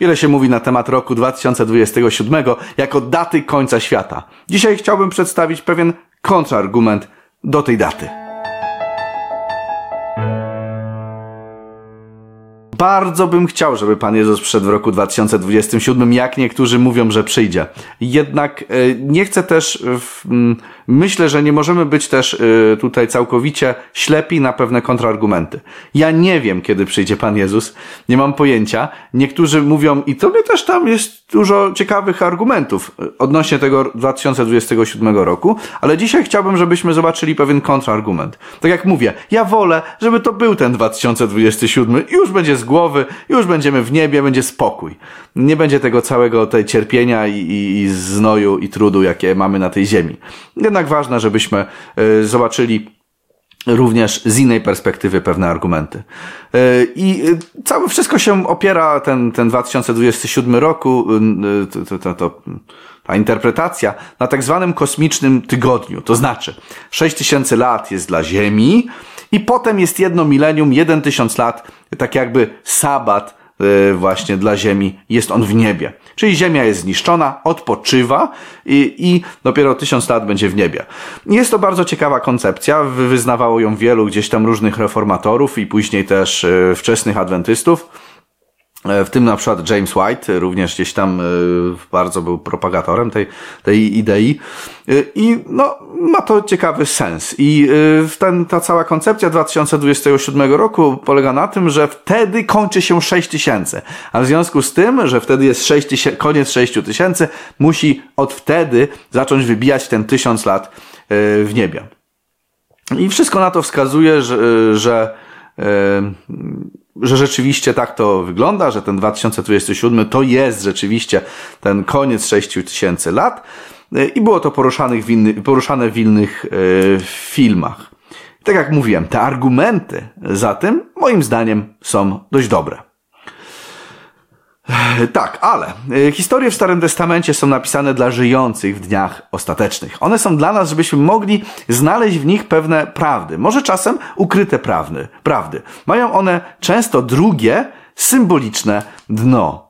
Wiele się mówi na temat roku 2027 jako daty końca świata. Dzisiaj chciałbym przedstawić pewien kontrargument do tej daty. Bardzo bym chciał, żeby Pan Jezus przyszedł w roku 2027, jak niektórzy mówią, że przyjdzie. Jednak e, nie chcę też, myślę, że nie możemy być też e, tutaj całkowicie ślepi na pewne kontrargumenty. Ja nie wiem, kiedy przyjdzie Pan Jezus, nie mam pojęcia. Niektórzy mówią, i to mnie też tam jest dużo ciekawych argumentów e, odnośnie tego 2027 roku, ale dzisiaj chciałbym, żebyśmy zobaczyli pewien kontrargument. Tak jak mówię, ja wolę, żeby to był ten 2027, już będzie z głowy, już będziemy w niebie, będzie spokój. Nie będzie tego całego tej cierpienia i, i, i znoju i trudu, jakie mamy na tej ziemi. Jednak ważne, żebyśmy y, zobaczyli również z innej perspektywy pewne argumenty. Y, I całe wszystko się opiera, ten, ten 2027 roku, y, to, to, to, ta interpretacja, na tak zwanym kosmicznym tygodniu. To znaczy, 6000 lat jest dla Ziemi, i potem jest jedno milenium, jeden tysiąc lat, tak jakby sabat e, właśnie dla Ziemi, jest on w niebie. Czyli Ziemia jest zniszczona, odpoczywa i, i dopiero tysiąc lat będzie w niebie. Jest to bardzo ciekawa koncepcja, wyznawało ją wielu gdzieś tam różnych reformatorów i później też e, wczesnych adwentystów. E, w tym na przykład James White, również gdzieś tam e, bardzo był propagatorem tej, tej idei. E, I no, ma to ciekawy sens. I ten, ta cała koncepcja 2027 roku polega na tym, że wtedy kończy się 6 tysięcy. A w związku z tym, że wtedy jest 6 tysięcy, koniec 6 tysięcy, musi od wtedy zacząć wybijać ten tysiąc lat w niebie. I wszystko na to wskazuje, że, że że rzeczywiście tak to wygląda, że ten 2027 to jest rzeczywiście ten koniec 6000 lat i było to poruszane w, inny, poruszane w innych e, filmach. Tak jak mówiłem, te argumenty za tym moim zdaniem są dość dobre. Tak, ale e, historie w Starym Testamencie są napisane dla żyjących w dniach ostatecznych. One są dla nas, żebyśmy mogli znaleźć w nich pewne prawdy, może czasem ukryte prawdy. prawdy. Mają one często drugie, symboliczne dno.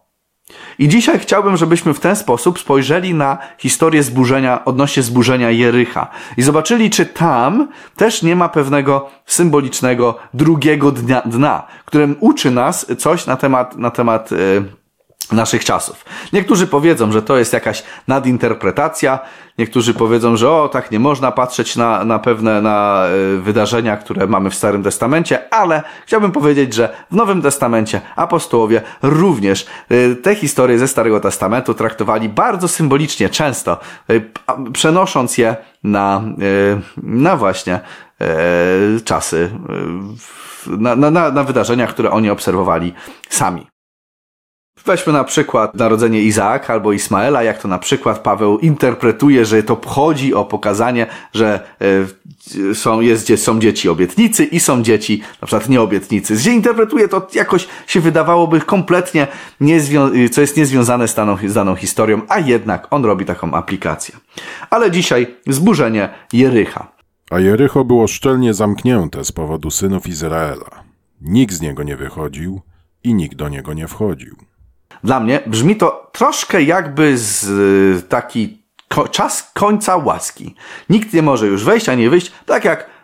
I dzisiaj chciałbym, żebyśmy w ten sposób spojrzeli na historię zburzenia, odnośnie zburzenia Jericha i zobaczyli, czy tam też nie ma pewnego symbolicznego drugiego dnia, dna, którym uczy nas coś na temat, na temat yy, naszych czasów. Niektórzy powiedzą, że to jest jakaś nadinterpretacja, niektórzy powiedzą, że o, tak nie można patrzeć na, na pewne na y, wydarzenia, które mamy w Starym Testamencie, ale chciałbym powiedzieć, że w Nowym Testamencie apostołowie również y, te historie ze Starego Testamentu traktowali bardzo symbolicznie, często, y, przenosząc je na, na właśnie czasy, na, na, na wydarzenia, które oni obserwowali sami. Weźmy na przykład narodzenie Izaaka albo Ismaela, jak to na przykład Paweł interpretuje, że to chodzi o pokazanie, że e, są, jest, są dzieci obietnicy i są dzieci na przykład nieobietnicy. Gdzie interpretuje to jakoś się wydawałoby kompletnie, niezwią- co jest niezwiązane z daną, z daną historią, a jednak on robi taką aplikację. Ale dzisiaj zburzenie Jericha. A Jericho było szczelnie zamknięte z powodu synów Izraela. Nikt z niego nie wychodził i nikt do niego nie wchodził. Dla mnie brzmi to troszkę jakby z y, taki ko czas końca łaski. Nikt nie może już wejść ani wyjść, tak jak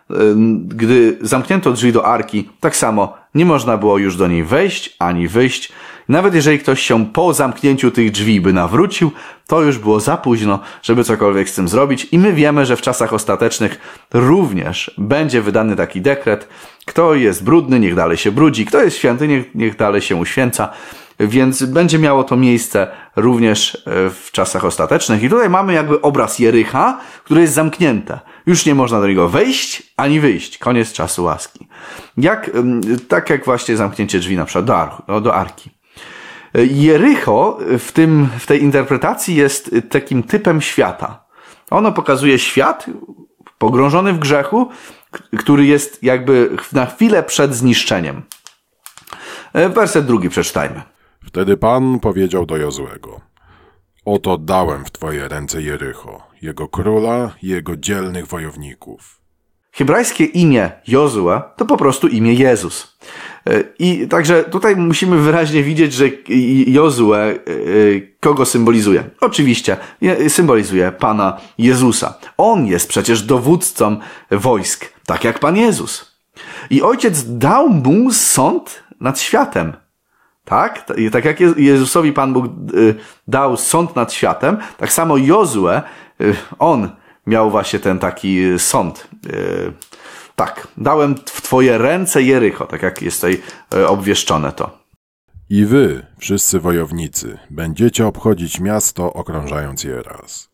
gdy zamknięto drzwi do arki, tak samo nie można było już do niej wejść ani wyjść. Nawet jeżeli ktoś się po zamknięciu tych drzwi by nawrócił, to już było za późno, żeby cokolwiek z tym zrobić. I my wiemy, że w czasach ostatecznych również będzie wydany taki dekret. Kto jest brudny, niech dalej się brudzi. Kto jest święty, niech, niech dalej się uświęca. Więc będzie miało to miejsce również e, w czasach ostatecznych. I tutaj mamy jakby obraz Jericha, które jest zamknięte. Już nie można do niego wejść ani wyjść. Koniec czasu łaski. Jak, tak jak właśnie zamknięcie drzwi na przykład do, ar no, do arki. Jericho w, tym, w tej interpretacji jest takim typem świata. Ono pokazuje świat pogrążony w grzechu, który jest jakby na chwilę przed zniszczeniem. E, werset drugi przeczytajmy. Wtedy Pan powiedział do Jozłego: Oto dałem w twoje ręce Jericho, jego króla i jego dzielnych wojowników. Hebrajskie imię Jozue to po prostu imię Jezus. I także tutaj musimy wyraźnie widzieć, że Jozue kogo symbolizuje? Oczywiście symbolizuje Pana Jezusa. On jest przecież dowódcą wojsk, tak jak Pan Jezus. I ojciec dał mu sąd nad światem. Tak? I tak jak Jezusowi Pan Bóg dał sąd nad światem, tak samo Jozue, on miał właśnie ten taki sąd. Tak, dałem w Twoje ręce Jericho, tak jak jest tutaj obwieszczone to. I wy, wszyscy wojownicy, będziecie obchodzić miasto, okrążając je raz.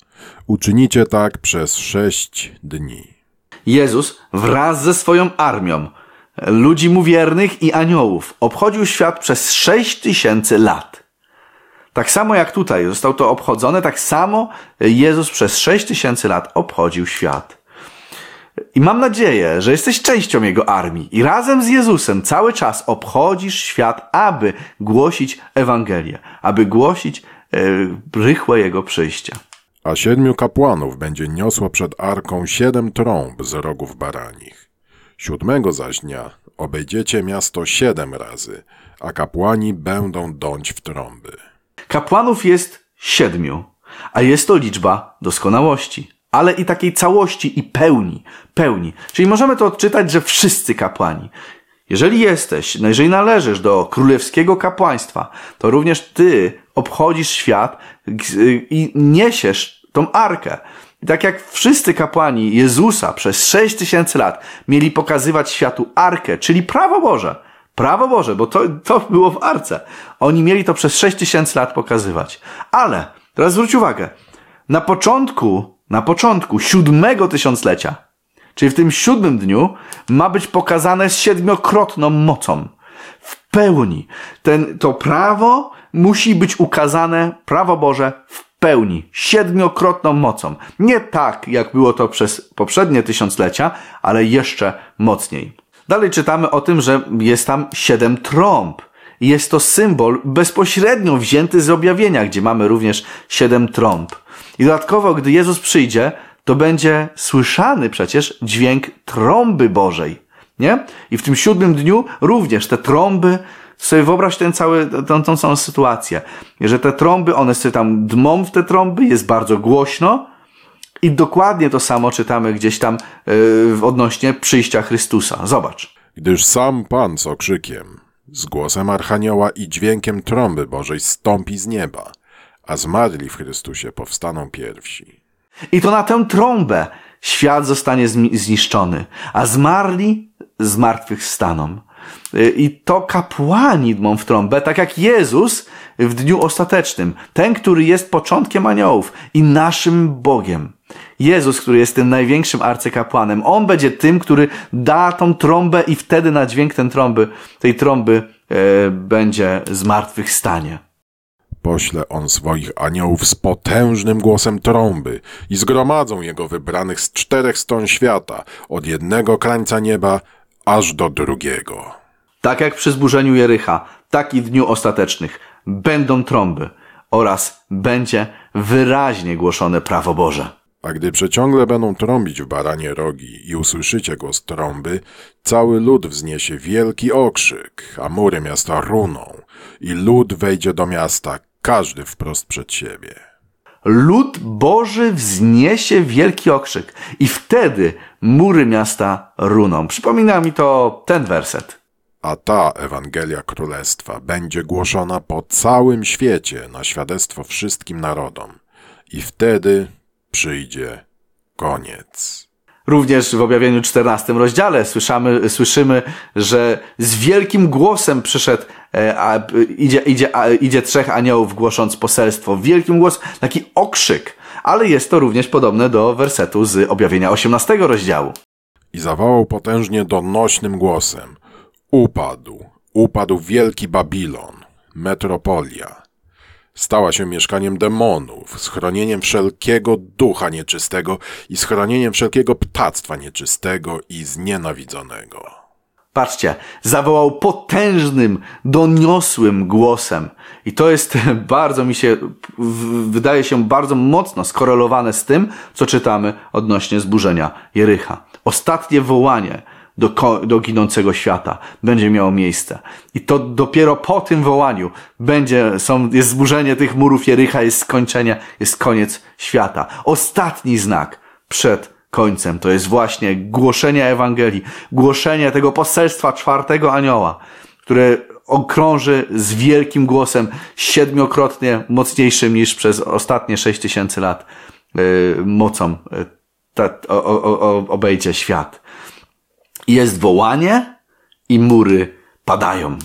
Uczynicie tak przez sześć dni. Jezus wraz ze swoją armią, ludzi mu wiernych i aniołów, obchodził świat przez sześć tysięcy lat. Tak samo jak tutaj zostało to obchodzone, tak samo Jezus przez sześć tysięcy lat obchodził świat. I mam nadzieję, że jesteś częścią Jego armii i razem z Jezusem cały czas obchodzisz świat, aby głosić Ewangelię, aby głosić e, rychłe Jego przyjście. A siedmiu kapłanów będzie niosło przed arką siedem trąb z rogów baranich. Siódmego zaś dnia obejdziecie miasto siedem razy, a kapłani będą dąć w trąby. Kapłanów jest siedmiu, a jest to liczba doskonałości ale i takiej całości i pełni, pełni. Czyli możemy to odczytać, że wszyscy kapłani. Jeżeli jesteś, no jeżeli należysz do królewskiego kapłaństwa, to również ty obchodzisz świat i niesiesz tą arkę. I tak jak wszyscy kapłani Jezusa przez sześć tysięcy lat mieli pokazywać światu arkę, czyli prawo Boże, prawo Boże, bo to, to było w arce. Oni mieli to przez sześć tysięcy lat pokazywać. Ale, teraz zwróć uwagę, na początku na początku siódmego tysiąclecia, czyli w tym siódmym dniu, ma być pokazane z siedmiokrotną mocą. W pełni. Ten, to prawo musi być ukazane, prawo Boże, w pełni, siedmiokrotną mocą. Nie tak, jak było to przez poprzednie tysiąclecia, ale jeszcze mocniej. Dalej czytamy o tym, że jest tam siedem trąb. Jest to symbol bezpośrednio wzięty z objawienia, gdzie mamy również siedem trąb. I dodatkowo, gdy Jezus przyjdzie, to będzie słyszany przecież dźwięk trąby Bożej. Nie? I w tym siódmym dniu również te trąby, sobie wyobraź ten cały, tą, tą całą sytuację, że te trąby, one sobie tam dmą w te trąby, jest bardzo głośno i dokładnie to samo czytamy gdzieś tam yy, odnośnie przyjścia Chrystusa. Zobacz. Gdyż sam Pan z okrzykiem, z głosem Archanioła i dźwiękiem trąby Bożej stąpi z nieba a zmarli w Chrystusie powstaną pierwsi. I to na tę trąbę świat zostanie zniszczony, a zmarli z martwych staną. Y, I to kapłani dmą w trąbę, tak jak Jezus w dniu ostatecznym. Ten, który jest początkiem aniołów i naszym Bogiem. Jezus, który jest tym największym arcykapłanem. On będzie tym, który da tą trąbę i wtedy na dźwięk tej trąby, tej trąby e, będzie zmartwychwstanie pośle on swoich aniołów z potężnym głosem trąby i zgromadzą jego wybranych z czterech stron świata, od jednego krańca nieba aż do drugiego. Tak jak przy zburzeniu Jericha, tak i w dniu ostatecznych będą trąby oraz będzie wyraźnie głoszone prawo Boże. A gdy przeciągle będą trąbić w baranie rogi i usłyszycie głos trąby, cały lud wzniesie wielki okrzyk, a mury miasta runą i lud wejdzie do miasta, każdy wprost przed siebie. Lud Boży wzniesie wielki okrzyk i wtedy mury miasta runą. Przypomina mi to ten werset. A ta Ewangelia Królestwa będzie głoszona po całym świecie na świadectwo wszystkim narodom. I wtedy przyjdzie koniec. Również w objawieniu 14 rozdziale słyszymy, słyszymy, że z wielkim głosem przyszedł, e, a, idzie, idzie, a, idzie trzech aniołów głosząc poselstwo. Wielkim głos, taki okrzyk. Ale jest to również podobne do wersetu z objawienia 18 rozdziału. I zawołał potężnie donośnym głosem. Upadł, upadł wielki Babilon, metropolia Stała się mieszkaniem demonów, schronieniem wszelkiego ducha nieczystego i schronieniem wszelkiego ptactwa nieczystego i znienawidzonego. Patrzcie, zawołał potężnym, doniosłym głosem. I to jest bardzo mi się, wydaje się bardzo mocno skorelowane z tym, co czytamy odnośnie zburzenia Jericha. Ostatnie wołanie do, do ginącego świata będzie miało miejsce. I to dopiero po tym wołaniu będzie, są, jest zburzenie tych murów Jericha, jest skończenie, jest koniec świata. Ostatni znak przed końcem to jest właśnie głoszenie Ewangelii, głoszenie tego poselstwa czwartego anioła, które okrąży z wielkim głosem, siedmiokrotnie mocniejszym niż przez ostatnie sześć tysięcy lat yy, mocą yy, ta, o, o, obejdzie świat. Jest wołanie i mury padają.